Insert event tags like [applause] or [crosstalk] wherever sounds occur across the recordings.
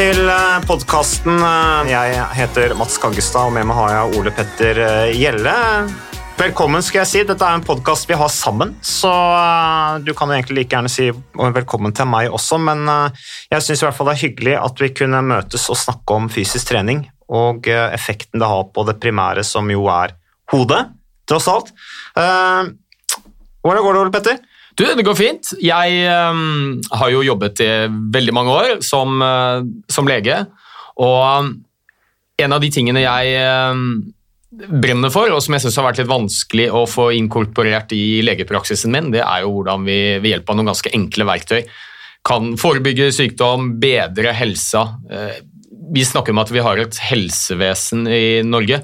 Til podkasten. Jeg heter Mats Kaggestad, og med meg har jeg Ole Petter eh, Gjelle. Velkommen, skal jeg si. Dette er en podkast vi har sammen, så eh, du kan egentlig like gjerne si velkommen til meg også, men eh, jeg syns i hvert fall det er hyggelig at vi kunne møtes og snakke om fysisk trening og eh, effekten det har på det primære, som jo er hodet, tross alt. Eh, Hvordan går det, Ole Petter? Du, det går fint. Jeg um, har jo jobbet i veldig mange år som, uh, som lege, og en av de tingene jeg um, brenner for, og som jeg synes har vært litt vanskelig å få inkorporert i legepraksisen min, det er jo hvordan vi ved hjelp av noen ganske enkle verktøy kan forebygge sykdom, bedre helsa. Eh, Vi snakker om at vi har et helsevesen i Norge.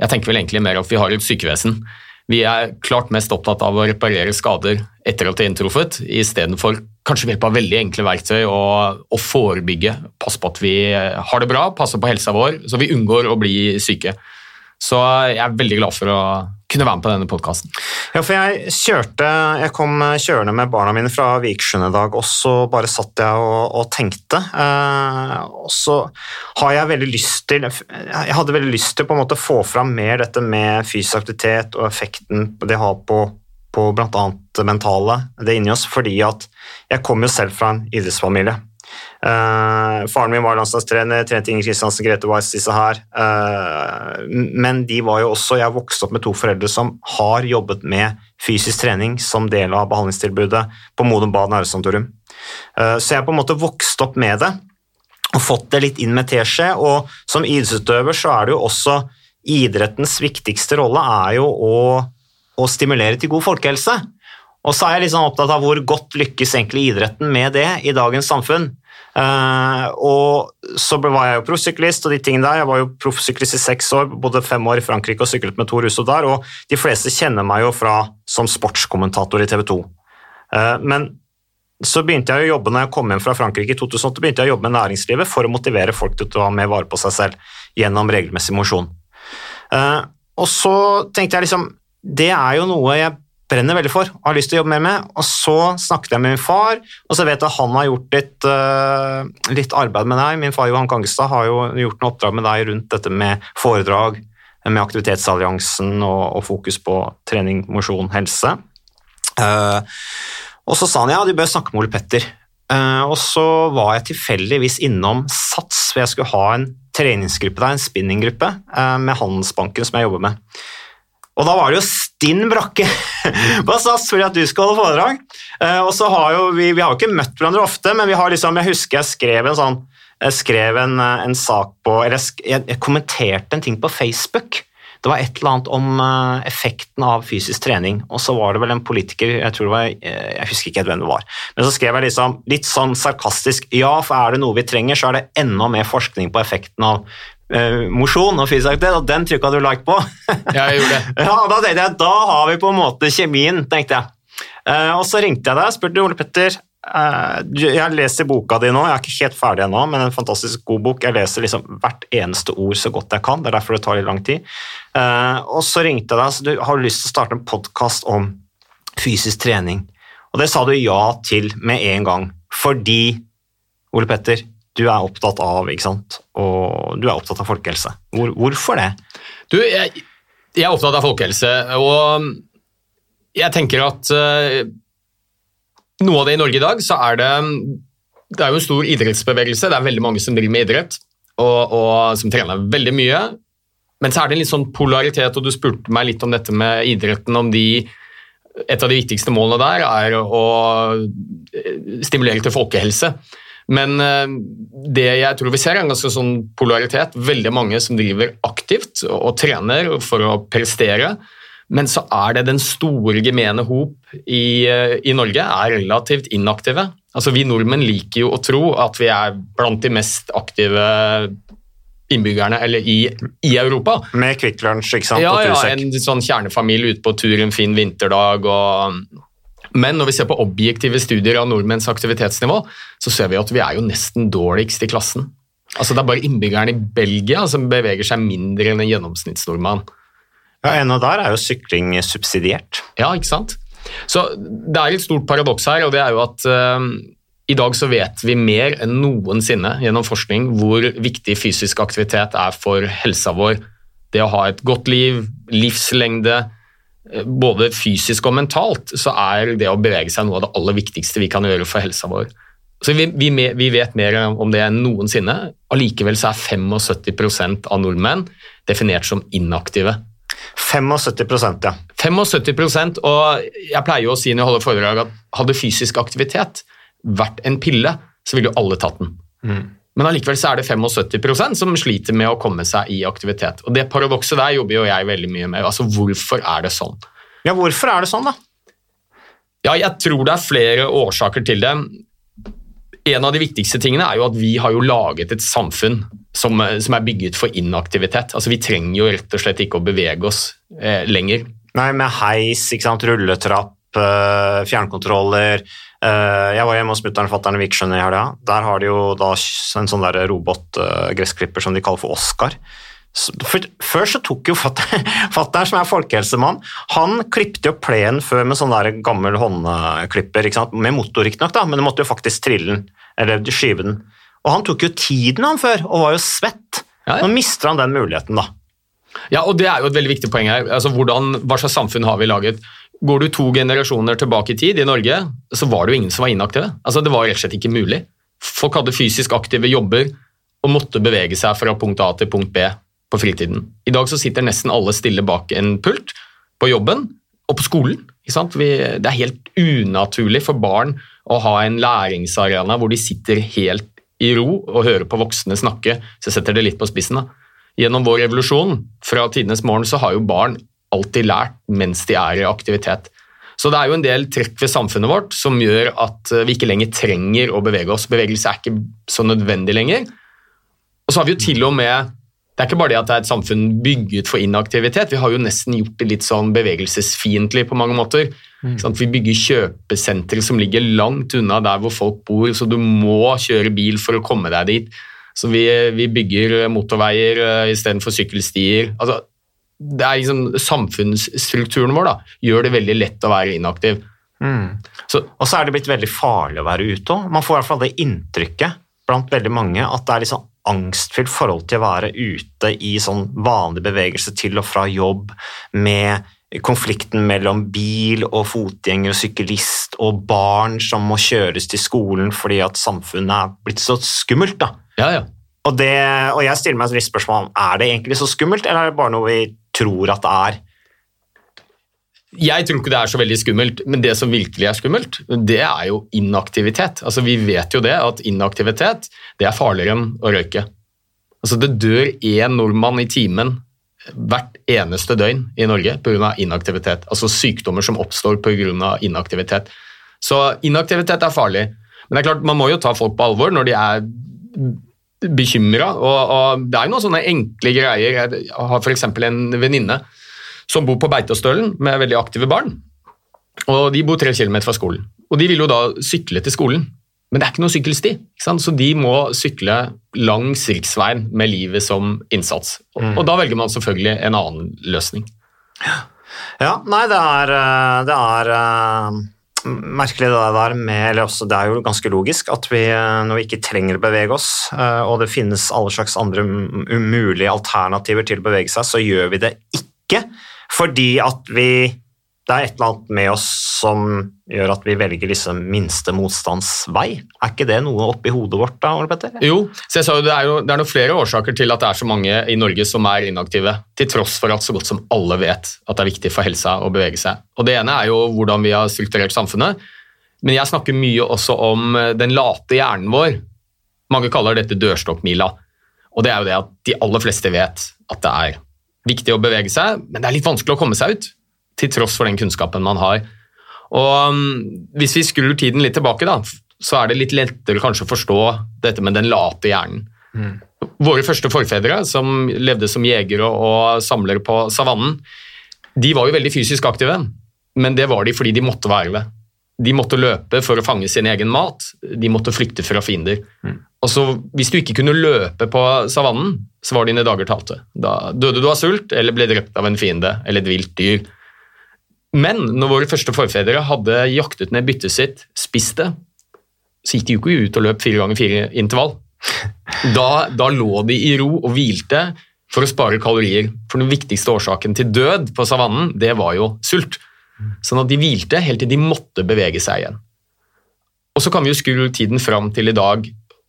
Jeg tenker vel egentlig mer at vi har et sykevesen. Vi er klart mest opptatt av å reparere skader etter at det er inntruffet, istedenfor kanskje ved hjelp av veldig enkle verktøy å, å forebygge, passe på at vi har det bra, passe på helsa vår, så vi unngår å bli syke. Så jeg er veldig glad for å kunne være med på denne podkasten. Ja, for jeg kjørte Jeg kom kjørende med barna mine fra Vikersund i dag, og så bare satt jeg og, og tenkte. Eh, og så har jeg veldig lyst til Jeg hadde veldig lyst til på en måte å få fram mer dette med fysisk aktivitet og effekten det har på, på bl.a. mentale, det inni oss, fordi at jeg kommer jo selv fra en idrettsfamilie. Eh, faren min var landslagstrener, trente Inger Kristiansen, Grete Weiss, disse her. Eh, men de var jo også Jeg vokste opp med to foreldre som har jobbet med fysisk trening som del av behandlingstilbudet på Modum Bad nærsanatorium. Eh, så jeg på en måte vokst opp med det og fått det litt inn med teskje. Og som idrettsutøver så er det jo også idrettens viktigste rolle er jo å, å stimulere til god folkehelse. Og så er jeg litt sånn opptatt av hvor godt lykkes egentlig idretten med det i dagens samfunn. Uh, og så var jeg jo proffsyklist og de tingene der. Jeg var jo proffsyklist i seks år, bodde fem år i Frankrike og syklet med to Russo der, og de fleste kjenner meg jo fra som sportskommentator i TV 2. Uh, men så begynte jeg å jobbe når jeg kom hjem fra Frankrike i 2008, begynte jeg å jobbe med næringslivet for å motivere folk til å ta mer vare på seg selv gjennom regelmessig mosjon. Uh, og så tenkte jeg liksom Det er jo noe jeg brenner veldig for og har lyst til å jobbe mer med. Og så snakket jeg med min far, og så vet jeg at han har gjort litt, uh, litt arbeid med deg. Min far Johan Kangestad har jo gjort noe oppdrag med deg rundt dette med foredrag med Aktivitetsalliansen og, og fokus på trening, mosjon, helse. Uh, og så sa han ja, du bør snakke med Ole Petter. Uh, og så var jeg tilfeldigvis innom SATS, for jeg skulle ha en treningsgruppe der, en spinninggruppe med Handelsbanken som jeg jobber med. Og da var det jo stinn brakke på SAS fordi at du skal holde foredrag. Uh, og så har jo vi, vi har jo ikke møtt hverandre ofte, men vi har liksom, jeg husker jeg skrev en sånn jeg skrev en, en sak på Eller jeg, jeg, kommenterte en ting på Facebook. Det var et eller annet om uh, effekten av fysisk trening, og så var det vel en politiker, jeg tror det var, jeg husker ikke hvem det var, men så skrev jeg liksom litt sånn sarkastisk ja, for er det noe vi trenger, så er det enda mer forskning på effekten av uh, mosjon og fysisk aktivitet, og den trykka du like på. [laughs] Jeg gjorde det. ja, Da tenkte jeg, da har vi på en måte kjemien, tenkte jeg. Uh, og så ringte jeg deg og spurte Ole Petter uh, Jeg leser boka di nå, jeg er ikke helt ferdig ennå, men en fantastisk god bok. Jeg leser liksom hvert eneste ord så godt jeg kan, det er derfor det tar litt lang tid. Og så ringte jeg deg, så du har lyst til å starte en podkast om fysisk trening. Og det sa du ja til med en gang, fordi Ole Petter, du er opptatt av, ikke sant? Og du er opptatt av folkehelse. Hvor, hvorfor det? Du, jeg, jeg er opptatt av folkehelse, og jeg tenker at uh, noe av det i Norge i dag, så er det Det er jo en stor idrettsbevegelse. Det er veldig mange som driver med idrett, og, og som trener veldig mye. Men så er det en litt sånn polaritet, og du spurte meg litt om dette med idretten. om de et av de viktigste målene der er å stimulere til folkehelse. Men eh, det jeg tror vi ser, er en ganske sånn polaritet. Veldig mange som driver aktivt og trener for å prestere. Men så er det den store gemene hop i, eh, i Norge er relativt inaktive. Altså Vi nordmenn liker jo å tro at vi er blant de mest aktive innbyggerne eller i, i Europa. Med Kvikk Lunsj, ikke sant? Ja, ja, en sånn kjernefamilie ute på tur en fin vinterdag. Og... Men når vi ser på objektive studier av nordmenns aktivitetsnivå, så ser vi at vi er jo nesten dårligst i klassen. Altså Det er bare innbyggerne i Belgia som beveger seg mindre enn en gjennomsnittsnordmann. Ja, en av der er jo sykling subsidiert. Ja, ikke sant? Så det er et stort paradoks her, og det er jo at uh, i dag så vet vi mer enn noensinne gjennom forskning hvor viktig fysisk aktivitet er for helsa vår. Det å ha et godt liv, livslengde, både fysisk og mentalt, så er det å bevege seg noe av det aller viktigste vi kan gjøre for helsa vår. Så vi, vi, vi vet mer om det enn noensinne. Allikevel så er 75% av nordmenn definert som inaktive. 75% ja. 75% og jeg pleier jo å si når jeg holder foredrag at hadde fysisk aktivitet vært en pille, så ville jo alle tatt den. Men allikevel så er det 75% som sliter med å komme seg i aktivitet. Og Det paradokset der jobber jo jeg veldig mye med. Altså, Hvorfor er det sånn? Ja, hvorfor er det sånn, da? Ja, jeg tror det er flere årsaker til det. En av de viktigste tingene er jo at vi har jo laget et samfunn som, som er bygget for inaktivitet. Altså, Vi trenger jo rett og slett ikke å bevege oss eh, lenger. Nei, med heis, ikke sant? rulletrapp, eh, fjernkontroller. Eh, jeg var hjemme hos mutter'n og fatter'n i Vikersund i helga. Der har de jo da en sånn der robotgressklipper som de kaller for Oscar. Før så tok jo fatter'n, [laughs] som er folkehelsemann, han klippte jo plenen før med sånn der gammel håndklipper, med motor riktignok, men du måtte jo faktisk trille den, eller skyve den. Og han tok jo tiden han før, og var jo svett. Ja, ja. Nå mister han den muligheten, da. Ja, og Det er jo et veldig viktig poeng her. Altså, hvordan, hva slags samfunn har vi laget? Går du to generasjoner tilbake i tid i Norge, så var det jo ingen som var inaktive. Altså, det var rett og slett ikke mulig. Folk hadde fysisk aktive jobber og måtte bevege seg fra punkt A til punkt B på fritiden. I dag så sitter nesten alle stille bak en pult på jobben og på skolen. Vi, det er helt unaturlig for barn å ha en læringsarena hvor de sitter helt i ro og hører på voksne snakke. Så setter det litt på spissen. da. Gjennom vår revolusjon fra tidenes morgen så har jo barn alltid lært mens de er i aktivitet. Så det er jo en del trekk ved samfunnet vårt som gjør at eh, vi ikke lenger trenger å bevege oss. Bevegelse er ikke så nødvendig lenger. Og så har vi jo til og med Det er ikke bare det at det er et samfunn bygget for inaktivitet, vi har jo nesten gjort det litt sånn bevegelsesfiendtlig på mange måter. Mm. Vi bygger kjøpesentre som ligger langt unna der hvor folk bor, så du må kjøre bil for å komme deg dit. Så vi, vi bygger motorveier uh, istedenfor sykkelstier. Altså, det er liksom Samfunnsstrukturen vår da, gjør det veldig lett å være inaktiv. Så, Og så er det blitt veldig farlig å være ute òg. Man får i hvert fall det inntrykket blant veldig mange at det er sånn angstfylt forhold til å være ute i sånn vanlig bevegelse til og fra jobb, med konflikten mellom bil og fotgjenger og syklist og barn som må kjøres til skolen fordi at samfunnet er blitt så skummelt. da. ja, ja. Og, det, og jeg stiller meg et visst spørsmål er det egentlig så skummelt, eller er det bare noe vi tror at det er? Jeg tror ikke det er så veldig skummelt, men det som virkelig er skummelt, det er jo inaktivitet. Altså, vi vet jo det, at inaktivitet det er farligere enn å røyke. Altså, det dør én nordmann i timen hvert eneste døgn i Norge pga. inaktivitet. Altså sykdommer som oppstår pga. inaktivitet. Så inaktivitet er farlig. Men det er klart, man må jo ta folk på alvor når de er bekymra. Og, og det er noen sånne enkle greier. Jeg har f.eks. en venninne som bor på Beitostølen med veldig aktive barn. Og De bor tre kilometer fra skolen. Og De vil jo da sykle til skolen, men det er ikke noe sykkelsti. Ikke sant? Så de må sykle langs riksveien med livet som innsats. Og, og da velger man selvfølgelig en annen løsning. Ja, nei, det er, eh, det er eh, merkelig det der med eller også, Det er jo ganske logisk at vi eh, når vi ikke trenger å bevege oss, eh, og det finnes alle slags andre umulige alternativer til å bevege seg, så gjør vi det ikke fordi at vi det er et eller annet med oss som gjør at vi velger liksom minste motstands vei. Er ikke det noe oppi hodet vårt da, Ole Petter? Jo, så jeg sa jo det er jo det er noen flere årsaker til at det er så mange i Norge som er inaktive, til tross for at så godt som alle vet at det er viktig for helsa å bevege seg. Og Det ene er jo hvordan vi har strukturert samfunnet, men jeg snakker mye også om eh, den late hjernen vår. Mange kaller dette dørstokkmila, og det er jo det at de aller fleste vet at det er viktig å bevege seg, men det er litt vanskelig å komme seg ut, til tross for den kunnskapen man har. Og um, Hvis vi skrur tiden litt tilbake, da, så er det litt lettere kanskje å forstå dette med den late hjernen. Våre første forfedre, som levde som jegere og samlere på savannen, de var jo veldig fysisk aktive, men det var de fordi de måtte være det. De måtte løpe for å fange sin egen mat, de måtte flykte fra fiender. Mm. Altså, Hvis du ikke kunne løpe på savannen, så var dine dager talte. Da døde du av sult eller ble drept av en fiende eller et vilt dyr. Men når våre første forfedre hadde jaktet ned byttet sitt, spist det, så gikk de jo ikke ut og løp fire ganger fire intervall. Da, da lå de i ro og hvilte for å spare kalorier. For den viktigste årsaken til død på savannen, det var jo sult. Sånn at de hvilte helt til de måtte bevege seg igjen. Og så kan vi jo skru tiden fram til i dag.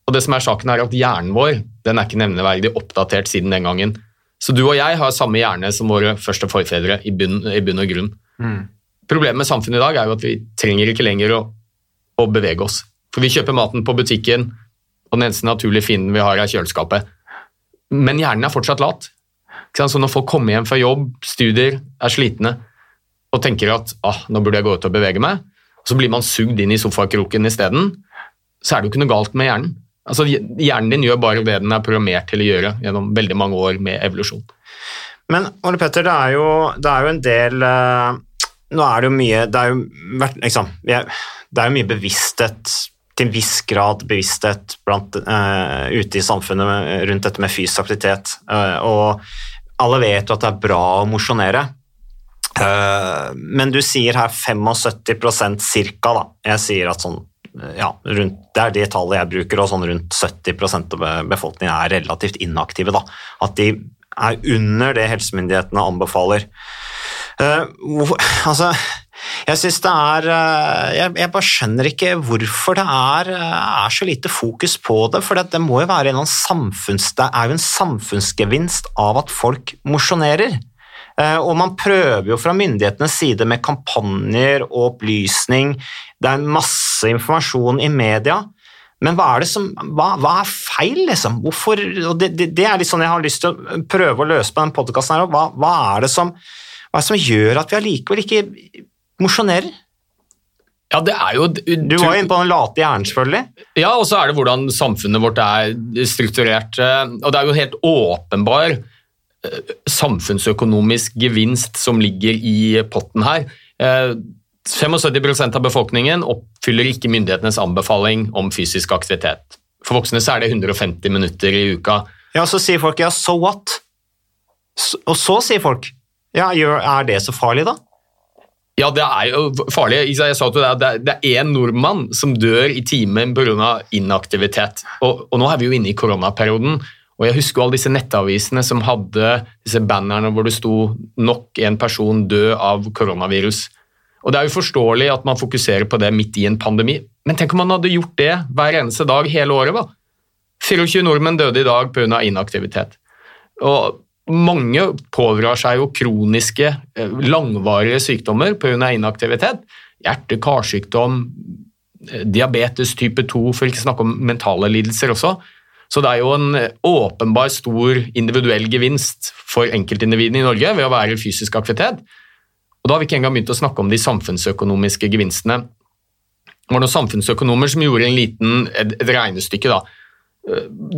Og det som er saken er at Hjernen vår den er ikke nevneverdig oppdatert siden den gangen. Så du og jeg har samme hjerne som våre første forfedre i bunn, i bunn og grunn. Problemet med samfunnet i dag er jo at vi trenger ikke lenger å, å bevege oss. For vi kjøper maten på butikken, og den eneste naturlige fienden vi har, er kjøleskapet. Men hjernen er fortsatt lat. Så når folk kommer hjem fra jobb, studier, er slitne og tenker at ah, nå burde jeg gå ut og bevege meg, og så blir man sugd inn i sofakroken isteden, så er det jo ikke noe galt med hjernen. Altså, hjernen din gjør bare det den er programmert til å gjøre gjennom veldig mange år med evolusjon. Men Ole Petter, det er jo, det er jo en del eh, Nå er det jo mye Det er jo, liksom, det er jo mye bevissthet, til en viss grad bevissthet blant, uh, ute i samfunnet rundt dette med fysisk aktivitet. Uh, og alle vet jo at det er bra å mosjonere. Uh, men du sier her 75% cirka, da. Jeg sier at sånn ja, rundt, det er det tallet jeg bruker, og sånn rundt 70% av befolkningen er relativt inaktive. Da. At de er under det helsemyndighetene anbefaler. Eh, hvorfor, altså, jeg synes det er eh, jeg, jeg bare skjønner ikke hvorfor det er, eh, er så lite fokus på det. For det, det må jo være en samfunns, det er jo en samfunnsgevinst av at folk mosjonerer. Og man prøver jo fra myndighetenes side med kampanjer og opplysning. Det er masse informasjon i media. Men hva er det som hva, hva er feil, liksom? Hvorfor det, det, det er litt sånn jeg har lyst til å prøve å løse på den podkasten her. Hva, hva, er det som, hva er det som gjør at vi allikevel ikke mosjonerer? Ja, det er jo... Du var jo inne på den late hjernen, selvfølgelig. Ja, og så er det hvordan samfunnet vårt er strukturert. eh, Og det er jo helt åpenbar eh, samfunnsøkonomisk gevinst som ligger i potten her. Eh, 75% av befolkningen oppfyller ikke myndighetenes anbefaling om fysisk aktivitet. For voksne så er det 150 minutter i uka. Ja, så sier folk ja, so what? Og så sier folk ja, er det så farlig, da? Ja, det er jo farlig. Jeg sa til deg, det er- én nordmann som dør i timen pga. inaktivitet. Og, og nå er vi jo inne i koronaperioden. Og jeg husker jo alle disse nettavisene som hadde disse bannerne hvor det sto 'nok en person død av koronavirus'. Og Det er jo forståelig at man fokuserer på det midt i en pandemi, men tenk om man hadde gjort det hver eneste dag hele året. hva? 24 nordmenn døde i dag pga. inaktivitet. Og mange pådrar seg jo kroniske, eh, langvarige sykdommer pga. inaktivitet. Hjerte- karsykdom, eh, diabetes type 2, for ikke å snakke om mentale lidelser også. Så det er jo en eh, åpenbar stor individuell gevinst for enkeltindividene i Norge ved å være i fysisk aktivitet. Og da har vi ikke engang begynt å snakke om de samfunnsøkonomiske gevinstene. Det var noen samfunnsøkonomer som gjorde en liten, et, regnestykke. da.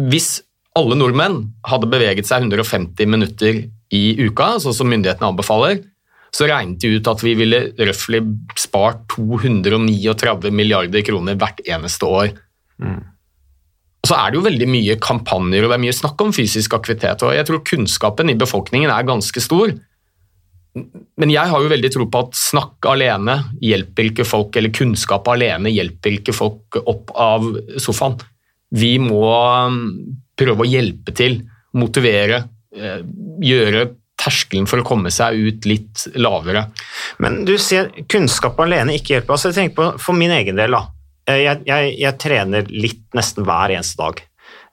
Hvis alle nordmenn hadde beveget seg 150 minutter i uka, sånn som myndighetene anbefaler, så regnet de ut at vi ville røftlig spart 239 milliarder kroner hvert eneste år. Og så er det jo veldig mye kampanjer og det er mye snakk om fysisk aktivitet, og jeg tror kunnskapen i befolkningen er ganske stor. men jeg har jo veldig tro på at snakk alene hjelper ikke folk, eller kunnskap alene hjelper ikke folk opp av sofaen. Vi må prøve å hjelpe til, motivere, eh, gjøre terskelen for å komme seg ut litt lavere. Men du sier kunnskap alene ikke hjelper. Altså, jeg tenker på, For min egen del, da. Eh, Jeg, jeg, jeg trener litt nesten hver eneste dag.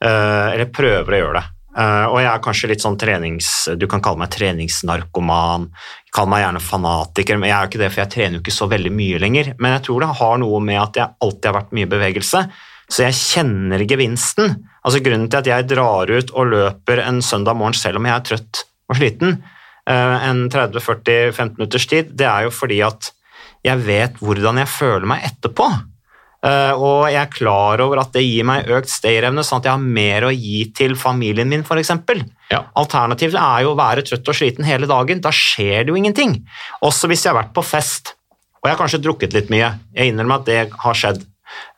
Eh, eller prøver å gjøre det. Og jeg er kanskje litt sånn trenings... Du kan kalle meg treningsnarkoman. Kall meg gjerne fanatiker, men jeg er jo ikke det, for jeg trener jo ikke så veldig mye lenger. Men jeg tror det har noe med at jeg alltid har vært mye bevegelse. Så jeg kjenner gevinsten. Altså Grunnen til at jeg drar ut og løper en søndag morgen selv om jeg er trøtt og sliten, eh, en 30-40-15 minutters tid, det er jo fordi at jeg vet hvordan jeg føler meg etterpå. Eh, Og jeg er klar over at det gir meg økt stayerevne, sånn at jeg har mer å gi til familien min, f.eks. Ja. Alternativet er jo å være trøtt og sliten hele dagen. Da skjer det jo ingenting. Også hvis jeg har vært på fest, og jeg har kanskje drukket litt mye. Jeg innrømmer at det har skjedd.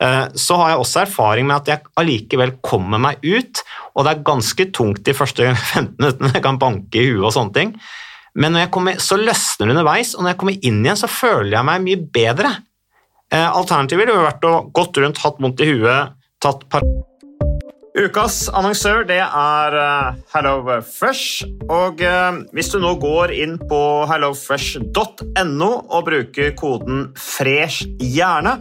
Eh, Så har jeg også erfaring med at jeg allikevel kommer meg ut, og det er ganske tungt de første [laughs] 15 minuttene. Jeg kan banke i huet og sånne ting. Men kommer, så løsner det underveis, og når jeg kommer inn igjen, så føler jeg meg mye bedre. Eh, Alternativet ville vært å gått rundt, hatt vondt i huet, tatt par... Ukas annonsør det er eh, HelloFresh. Og hvis du nå går inn på hellofresh.no og bruker koden 'fresh hjerne',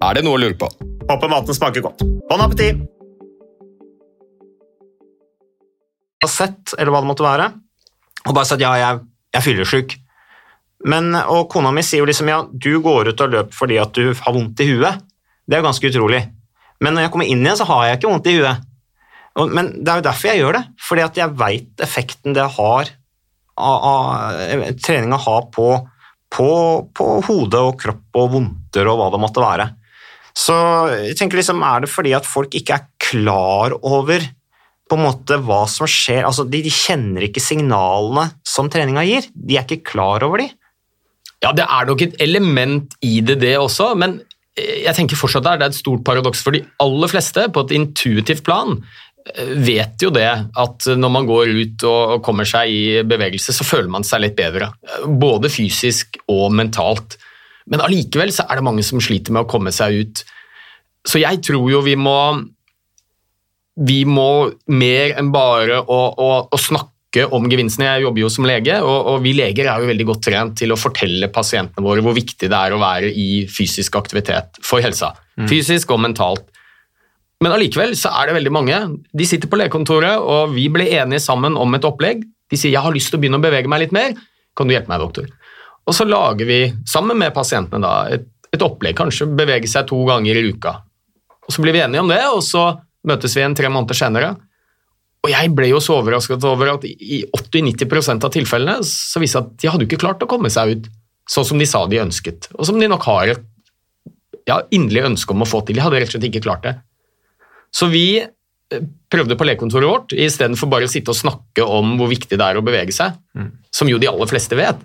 Er det noe å lure på? Håper maten smaker godt. Bon appétit! sett, eller hva det måtte være, og bare sagt ja, jeg, jeg er fyllesyk. Men, og kona mi sier jo liksom ja, du går ut og løper fordi at du har vondt i huet. Det er jo ganske utrolig. Men når jeg kommer inn igjen, så har jeg ikke vondt i huet. Men det er jo derfor jeg gjør det, fordi at jeg veit effekten det har treninga har på, på, på hodet og kropp og vondter og hva det måtte være. Så jeg tenker liksom, er det fordi at folk ikke er klar over på en måte hva som skjer? Altså, de, kjenner ikke signalene som treninga gir. De er ikke klar over de. Ja, det er nok et element i det, det også, men eh, jeg tenker fortsatt det er et stort paradoks for de aller fleste på et intuitivt plan eh, vet jo det at når man går ut og kommer seg i bevegelse, så føler man seg litt bedre. Både fysisk og mentalt. Men allikevel så er det mange som sliter med å komme seg ut. Så jeg tror jo vi må Vi må mer enn bare å, å, å snakke om gevinstene. Jeg jobber jo som lege, og, og, vi leger er jo veldig godt trent til å fortelle pasientene våre hvor viktig det er å være i fysisk aktivitet for helsa. Mm. Fysisk og mentalt. Men allikevel så er det veldig mange. De sitter på legekontoret, og vi ble enige sammen om et opplegg. De sier 'jeg har lyst til å begynne å bevege meg litt mer'. Kan du hjelpe meg, doktor? Og så lager vi sammen med pasientene da, et, et opplegg, kanskje bevege seg to ganger i uka. Og Så blir vi enige om det, og så møtes vi igjen tre måneder senere. Og jeg ble jo så overrasket over at i 80-90% av tilfellene så viste det at de hadde jo ikke klart å komme seg ut sånn som de sa de ønsket, og som de nok har et ja, inderlig ønske om å få til. De hadde rett og slett ikke klart det. Så vi eh, prøvde på legekontoret vårt, istedenfor bare å sitte og snakke om hvor viktig det er å bevege seg, mm. som jo de aller fleste vet,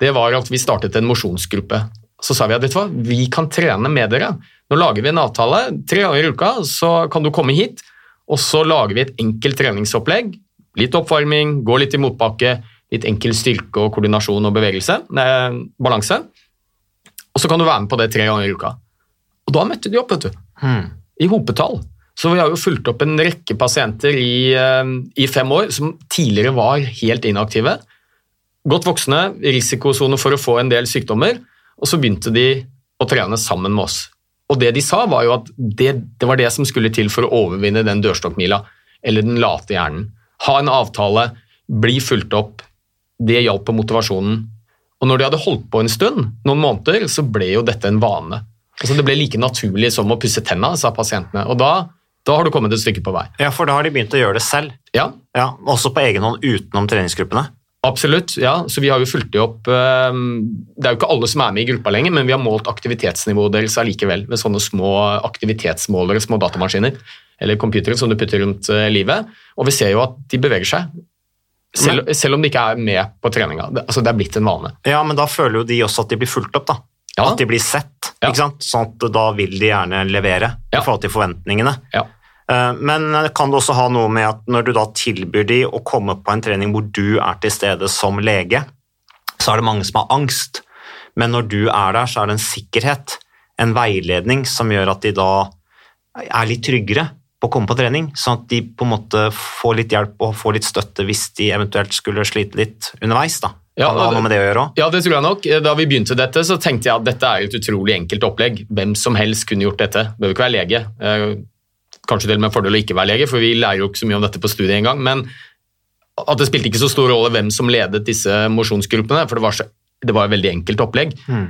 det var at vi startet en mosjonsgruppe. Så sa vi at vet du hva, vi kan trene med dere. Nå lager vi en avtale. Tre ganger i uka så kan du komme hit og så lager vi et enkelt treningsopplegg. Litt oppvarming, gå litt i motbakke, litt enkel styrke og koordinasjon og bevegelse. Eh, balanse. Og så kan du være med på det tre ganger i uka. Og da møtte de opp, vet du. Hmm. I hopetall. Så vi har jo fulgt opp en rekke pasienter i, eh, i fem år som tidligere var helt inaktive. Godt voksne, risikosone for å få en del sykdommer, og så begynte de å trene sammen med oss. Og det de sa, var jo at det, det var det som skulle til for å overvinne den dørstokkmila, eller den late hjernen. Ha en avtale, bli fulgt opp. Det hjalp på motivasjonen. Og når de hadde holdt på en stund, noen måneder, så ble jo dette en vane. Altså Det ble like naturlig som å pusse tenna, sa pasientene. Og da, da har du kommet et stykke på vei. Ja, for da har de begynt å gjøre det selv. Ja. ja også på egen hånd utenom treningsgruppene. Absolutt, ja. Så vi har jo fulgt det opp ehm, Det er jo ikke alle som er med i gruppa lenger, men vi har målt aktivitetsnivået deres allikevel med sånne små aktivitetsmålere, små datamaskiner eller computere som du putter rundt eh, livet. Og vi ser jo at de beveger seg. Selv, selv om de ikke er med på treninga. Altså det er blitt en vane. Ja, men da føler jo de også at de blir fulgt opp, da. Ja. At de blir sett. Ja. Sånn at da vil de gjerne levere ja. i forhold til forventningene. Ja. Eh, men kan det også ha noe med at når du da tilbyr de å komme på en trening hvor du er til stede som lege, så er det mange som har angst. Men når du er der, så er det en sikkerhet, en veiledning, som gjør at de da er litt tryggere på å komme på trening, sånn at de på en måte får litt hjelp og får litt støtte hvis de eventuelt skulle slite litt underveis. da. Ja, det? Ja, det tror jeg nok. Da vi begynte dette, så tenkte jeg at dette er et utrolig enkelt opplegg. Hvem som helst kunne gjort dette. Det behøver ikke være lege. Kanskje til og med fordel å ikke være lege, for vi lærer jo ikke så mye om dette på studiet engang. Men at det spilte ikke så stor rolle hvem som ledet disse mosjonsgruppene, for det var, så, det var et veldig enkelt opplegg. Mm.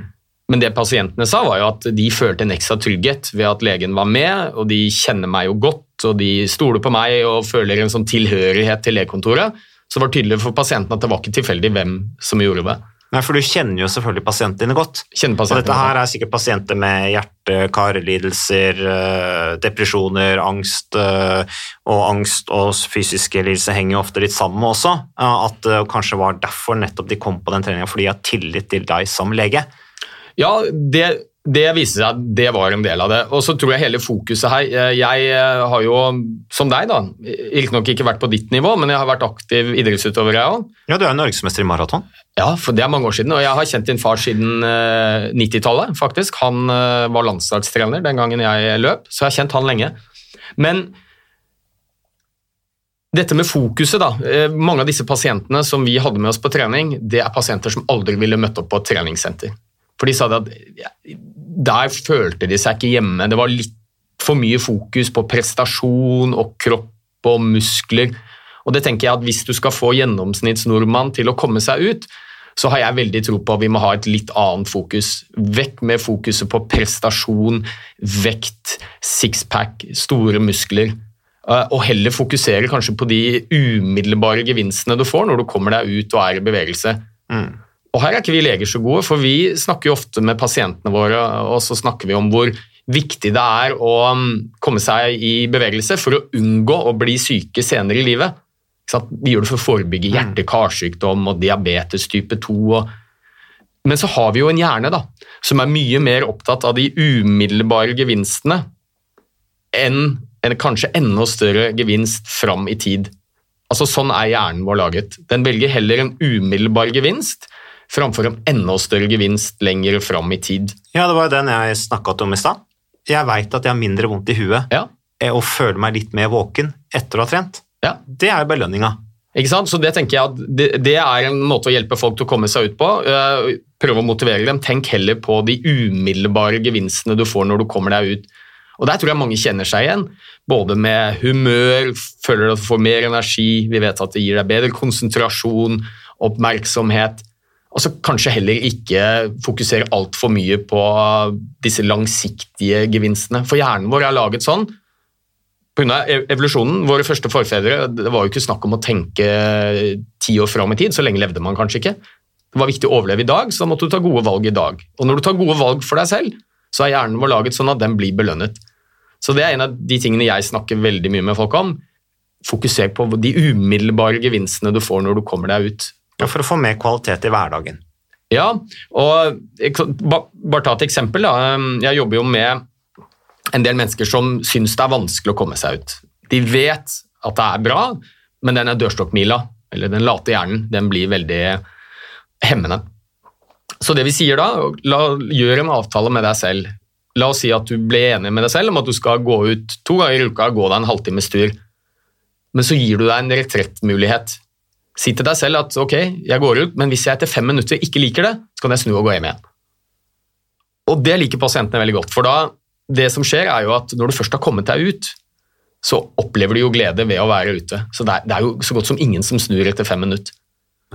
Men det pasientene sa, var jo at de følte en ekstra trygghet ved at legen var med, og de kjenner meg jo godt, og de stoler på meg og føler en sånn tilhørighet til legekontoret. Så det var tydelig for pasienten at det var ikke tilfeldig hvem som gjorde det. Nei, for Du kjenner jo selvfølgelig pasientene dine godt. Pasientene og dette her er sikkert pasienter med hjerte-karlidelser, eh, depresjoner, angst. Eh, og angst og fysiske lidelser henger jo ofte litt sammen også. At det kanskje var derfor nettopp de kom på den treninga, fordi de har tillit til deg som lege. Ja, det det viste seg at det var en del av det. Og så tror jeg hele fokuset her eh, Jeg eh, har jo, som deg, da, riktignok ikke vært på ditt nivå, men jeg har vært aktiv idrettsutøver, jeg òg. Ja, du er norgesmester i maraton? Ja, for det er mange år siden. Og jeg har kjent din far siden 90-tallet, eh, faktisk. Han var landslagstrener den gangen jeg løp, så jeg har kjent han lenge. Men dette med fokuset, da. Mange av disse pasientene som vi hadde med oss på trening, det er pasienter som aldri ville møtt opp på et treningssenter. For de sa at der følte de seg ikke hjemme. Det var litt for mye fokus på prestasjon og kropp og muskler. Og det tenker jeg at Hvis du skal få gjennomsnittsnordmann til å komme seg ut, så har jeg veldig tro på at vi må ha et litt annet fokus. Vekk med fokuset på prestasjon, vekt, sixpack, store muskler. eh, og heller fokusere kanskje på de umiddelbare gevinstene du får når du kommer deg ut og er i bevegelse. Mm. Og her er ikke vi leger så gode, for vi snakker jo ofte med pasientene våre, og så snakker vi om hvor viktig det er å mm, komme seg i bevegelse for å unngå å bli syke senere i livet. Vi gjør det for å forebygge hjerte-karsykdom og diabetes type 2. Og... Men så har vi jo en hjerne da, som er mye mer opptatt av de umiddelbare gevinstene enn en kanskje enda større gevinst fram i tid. Altså Sånn er hjernen vår laget. Den velger heller en umiddelbar gevinst framfor en enda større gevinst lenger fram i tid. Ja, det var jo den jeg snakket om i stad. Jeg veit at jeg har mindre vondt i huet Ja, eh, og føler meg litt mer våken etter å ha trent. ja. Det er belønninga. Ikke sant? Så det tenker jeg at det, det er en måte å hjelpe folk til å komme seg ut på. Eh, Prøve å motivere dem. Tenk heller på de umiddelbare gevinstene du får når du kommer deg ut. Og Der tror jeg mange kjenner seg igjen. Både med humør, føler at du får mer energi, vi vet at det gir deg bedre konsentrasjon, oppmerksomhet. Og så kanskje heller ikke fokusere altfor mye på disse langsiktige gevinstene. For hjernen vår er laget sånn Pga. evolusjonen, våre første forfedre, det var jo ikke snakk om å tenke ti år fram i tid, så lenge levde man kanskje ikke. Det var viktig å overleve i dag, så da måtte du ta gode valg i dag. Og når du tar gode valg for deg selv, så er hjernen vår laget sånn at den blir belønnet. Så det er en av de tingene jeg snakker veldig mye med folk om. Fokuser på de umiddelbare gevinstene du får når du kommer deg ut. Ja, for å få mer kvalitet i hverdagen. Ja, og bare ta et eksempel. Da. Jeg jobber jo med en del mennesker som syns det er vanskelig å komme seg ut. De vet at det er bra, men denne dørstokkmila, eller den late hjernen, den blir veldig hemmende. Så det vi sier da, la, gjør en avtale med deg selv. La oss si at du ble enig med deg selv om at du skal gå ut to ganger i uka, gå deg en halvtimes tur. Men så gir du deg en retrettmulighet. Si til deg selv at ok, jeg går ut, men hvis jeg etter fem minutter ikke liker det, så kan jeg snu og gå hjem igjen. Og det liker pasientene veldig godt, for da, det som skjer er jo at når du først har kommet deg ut, så opplever du jo glede ved å være ute. Så det er, det er jo så godt som ingen som snur etter fem minutter.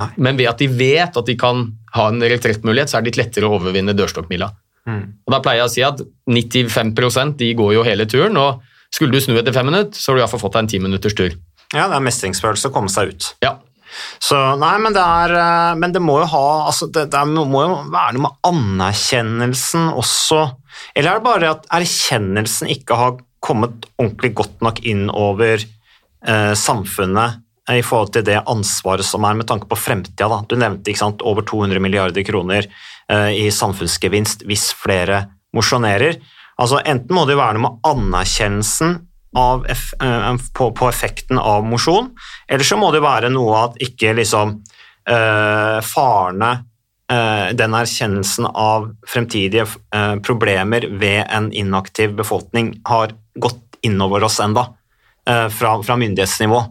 Nei. Men ved at de vet at de kan ha en retrettmulighet, så er det litt lettere å overvinne dørstokkmila. Mm. Og Da pleier jeg å si at 95% de går jo hele turen, og skulle du snu etter fem minutter, så har du iallfall fått deg en ti minutters tur. Ja, det er mestringsfølelse å komme seg ut. Ja. Så nei, men det er eh, Men det må jo ha altså det, det må jo være noe med anerkjennelsen også. Eller er det bare at erkjennelsen ikke har kommet ordentlig godt nok inn over eh, samfunnet i forhold til det ansvaret som er med tanke på fremtida? Du nevnte ikke sant, over 200 milliarder kroner eh, i samfunnsgevinst hvis flere mosjonerer. Altså, enten må det være noe med anerkjennelsen av eh, på, på effekten av mosjon, eller så må det være noe at ikke liksom eh, farene eh, Den erkjennelsen av fremtidige eh, problemer ved en inaktiv befolkning har gått innover oss enda, eh, fra, fra myndighetsnivå.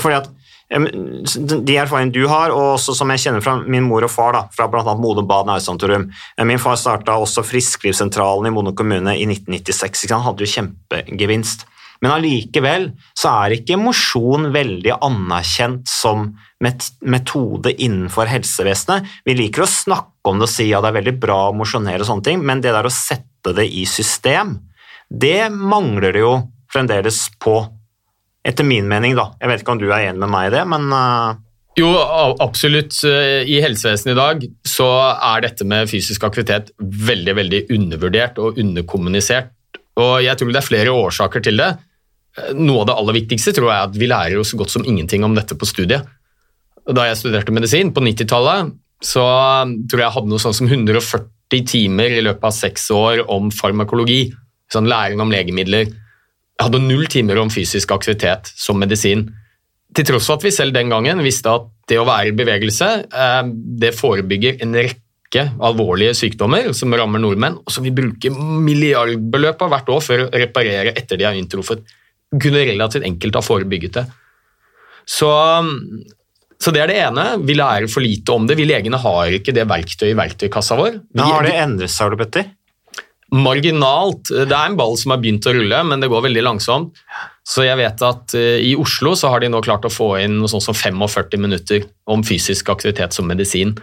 Fordi at de erfaringene du har, og også som jeg kjenner fra min mor og far, da, fra bl.a. Modum Bad Nærsamtrum Eh, Min far starta også Frisklivssentralen i Mono kommune i 1996. ikke sant? Han hadde jo kjempegevinst. Men allikevel så er ikke mosjon veldig anerkjent som metode innenfor helsevesenet. Vi liker å snakke om det og si at det er veldig bra å mosjonere og sånne ting, men det der å sette det i system, det mangler det jo fremdeles på. Etter min mening, da. Jeg vet ikke om du er enig med meg i det, men uh, Jo, absolutt. Eh, I helsevesenet i dag så er dette med fysisk aktivitet veldig veldig undervurdert og underkommunisert. Og jeg tror det er flere årsaker til det. Noe av det aller viktigste tror jeg er at vi lærer jo så godt som ingenting om dette på studiet. Da jeg studerte medisin på 90-tallet, så tror jeg jeg hadde noe sånn som 140 timer i løpet av seks år om farmakologi. Sånn læring om legemidler. Jeg hadde null timer om fysisk aktivitet som medisin. Til tross for at vi selv den gangen visste at det å være i bevegelse eh, det forebygger en rekke alvorlige sykdommer som rammer nordmenn, og som vi bruker milliardbeløp av hvert år for å reparere etter de har inntruffet. Kunne relativt enkelt ha forebygget det. Så, så det er det ene. Vi lærer for lite om det. Vi legene har ikke det verktøyet i verktøykassa vår. Vi, men har det endret seg, Ole Petter? marginalt. Det er en ball som har begynt å rulle, men det går veldig langsomt. Så jeg vet at eh, i Oslo så har de nå klart å få inn noe sånt som 45 minutter om fysisk aktivitet som medisin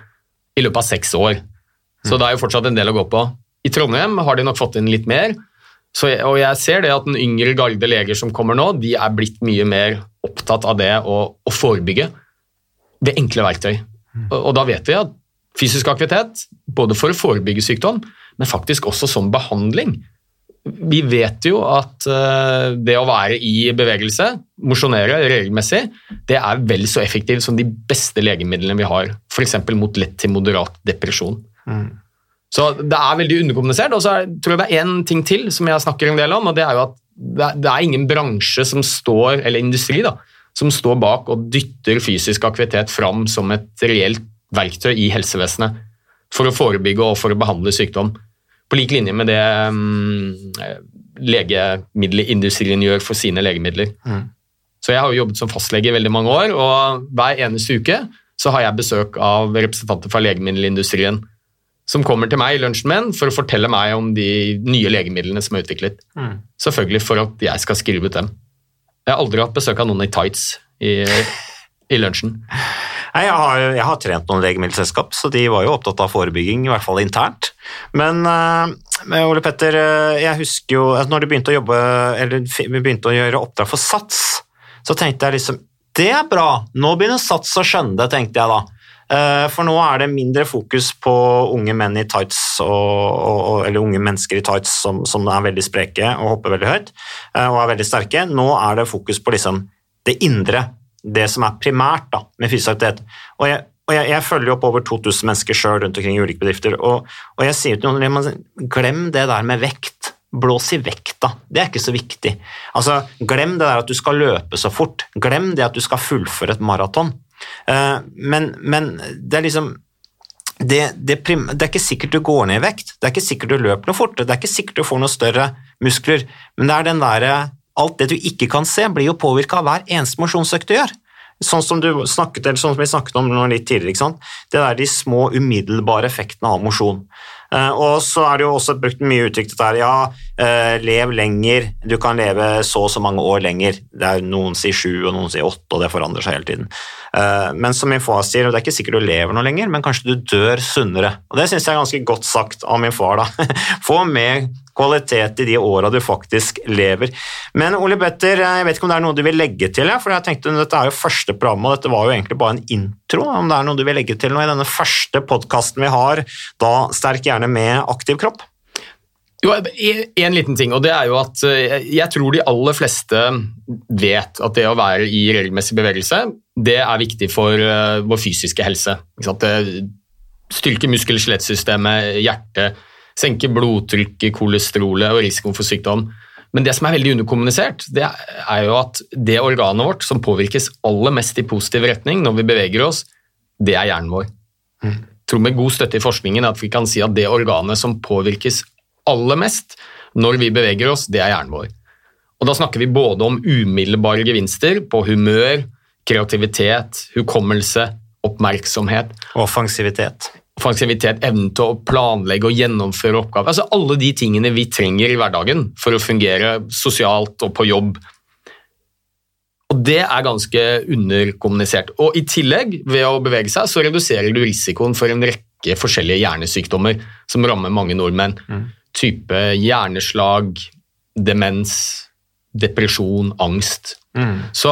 i løpet av seks år. Så det er jo fortsatt en del å gå på. I Trondheim har de nok fått inn litt mer, jeg, og jeg ser det at den yngre garde leger som kommer nå, de er blitt mye mer opptatt av det å, å forebygge Det enkle verktøy. Og, og da vet vi at fysisk aktivitet, både for å forebygge sykdom, men faktisk også som behandling. Vi vet jo at uh, det å være i bevegelse, mosjonere regelmessig, det er vel så effektivt som de beste legemidlene vi har, f.eks. mot lett til moderat depresjon. Så det er veldig underkommunisert. Og så er, tror jeg det er én ting til som jeg snakker en del om, og det er jo at det er, ingen bransje som står, eller industri da, som står bak og dytter fysisk aktivitet fram som et reelt verktøy i helsevesenet for å forebygge og for å behandle sykdom. På lik linje med det um, legemiddelindustrien gjør for sine legemidler. Så jeg har jo jobbet som fastlege i veldig mange år, og hver eneste uke så har jeg besøk av representanter fra legemiddelindustrien som kommer til meg i lunsjen min for å fortelle meg om de nye legemidlene som er utviklet. Selvfølgelig for at jeg skal skrive ut dem. Jeg har aldri hatt besøk av noen i tights i, i lunsjen. Nei, jeg, har, jeg har trent noen legemiddelselskap, så de var jo opptatt av forebygging, i hvert fall internt. Men uh, Ole Petter, eh, jeg husker jo at når du begynte å jobbe, eller vi begynte å gjøre oppdrag for SATS, så tenkte jeg liksom Det er bra! Nå begynner SATS å skjønne det, tenkte jeg da. Eh, For nå er det mindre fokus på unge menn i tights, og, og, eller unge mennesker i tights som, som er veldig spreke og hopper veldig høyt eh, og er veldig sterke. Nå er det fokus på liksom det indre, det som er primært da, med fysisk aktivitet. Og jeg, og jeg, jeg følger opp over 2000 mennesker sjøl rundt omkring i ulike bedrifter, og jeg sier til noen glem det der med vekt. Blås i vekta, det er ikke så viktig. Altså, Glem det der at du skal løpe så fort. Glem det at du skal fullføre et maraton. Eh, men, men det er liksom det, det, prim, det er ikke sikkert du går ned i vekt, det er ikke sikkert du løper noe fortere, det er ikke sikkert du får noe større muskler, men det er den der, alt det du ikke kan se, blir jo påvirka av hver eneste mosjonsøkt du gjør. Sånn som, du snakket, eller sånn som vi snakket om litt tidligere, det er de små umiddelbare effektene av mosjon. Eh, og så er det jo også brukt mye uttrykk dette her, ja, eh, lev lenger, du kan leve så og så mange år lenger. Det er Noen sier sju, og noen sier åtte, og det forandrer seg hele tiden. Eh, men som min far sier, og det er ikke sikkert du lever noe lenger, men kanskje du dør sunnere. Og det syns jeg er ganske godt sagt av min far, da. [laughs] Få mer kvalitet i de åra du faktisk lever. Men Ole Petter, jeg vet ikke om det er noe du vil legge til? For jeg tenkte Dette er jo første program, og dette var jo egentlig bare en intro. Om det er noe du vil legge til nå i denne første podkasten vi har, da sterk gjerne med aktiv kropp? Jo, en, en liten ting, og det er jo at eh, jeg tror de aller fleste vet at det å være i regelmessig bevegelse, det er viktig for eh, vår fysiske helse. Ikke sant? Det styrker muskel-skjelettsystemet, hjertet, senker blodtrykket, kolesterolet og risikoen for sykdom. Men det som er veldig underkommunisert, det er jo at det organet vårt som påvirkes aller mest i positiv retning når vi beveger oss, det er hjernen vår. Jeg tror med god støtte i forskningen at vi kan si at det organet som påvirkes aller mest når vi beveger oss, det er hjernen vår. Og Da snakker vi både om umiddelbare gevinster på humør, kreativitet, hukommelse, oppmerksomhet, Og Offensivitet. offensivitet, evnen til å planlegge og gjennomføre oppgaver. Altså Alle de tingene vi trenger i hverdagen for å fungere sosialt og på jobb. Og Det er ganske underkommunisert. Og I tillegg, ved å bevege seg, så reduserer du risikoen for en rekke forskjellige hjernesykdommer som rammer mange nordmenn. Type hjerneslag, demens, depresjon, angst. Så,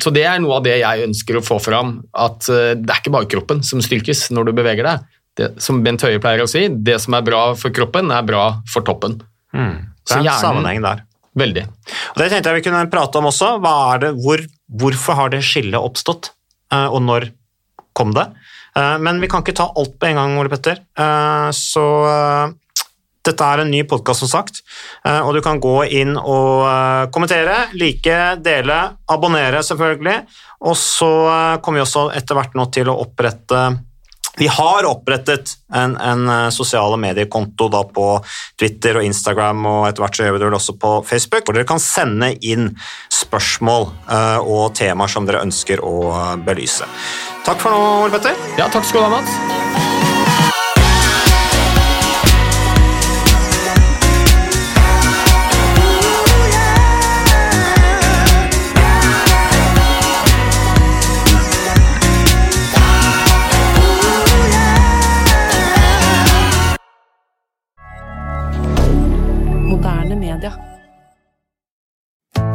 så det er noe av det jeg ønsker å få fram. At eh, det er ikke bare kroppen som styrkes når du beveger deg. Det, som Bent Høie pleier å si, det som er bra for kroppen, er bra for toppen. Det er en hjernen- sammenheng der. Veldig. Og Det tenkte jeg vi kunne prate om også. Det, hvor, hvorfor har det skillet oppstått, eh, og når kom det? Eh, Men vi kan ikke ta alt på en gang, Ole Petter. Eh, Så dette er en ny podkast, som sagt, og du kan gå inn og kommentere, like, dele, abonnere, selvfølgelig. Og så kommer vi også etter hvert nå til å opprette vi har opprettet en, en eh, sosiale mediekonto på Twitter og Instagram, og etter hvert så gjør vi det også på Facebook, hvor dere kan sende inn spørsmål eh, og temaer som dere ønsker å eh, belyse. Takk for nå, Ole Petter. Ja, takk skal du ha, Mats.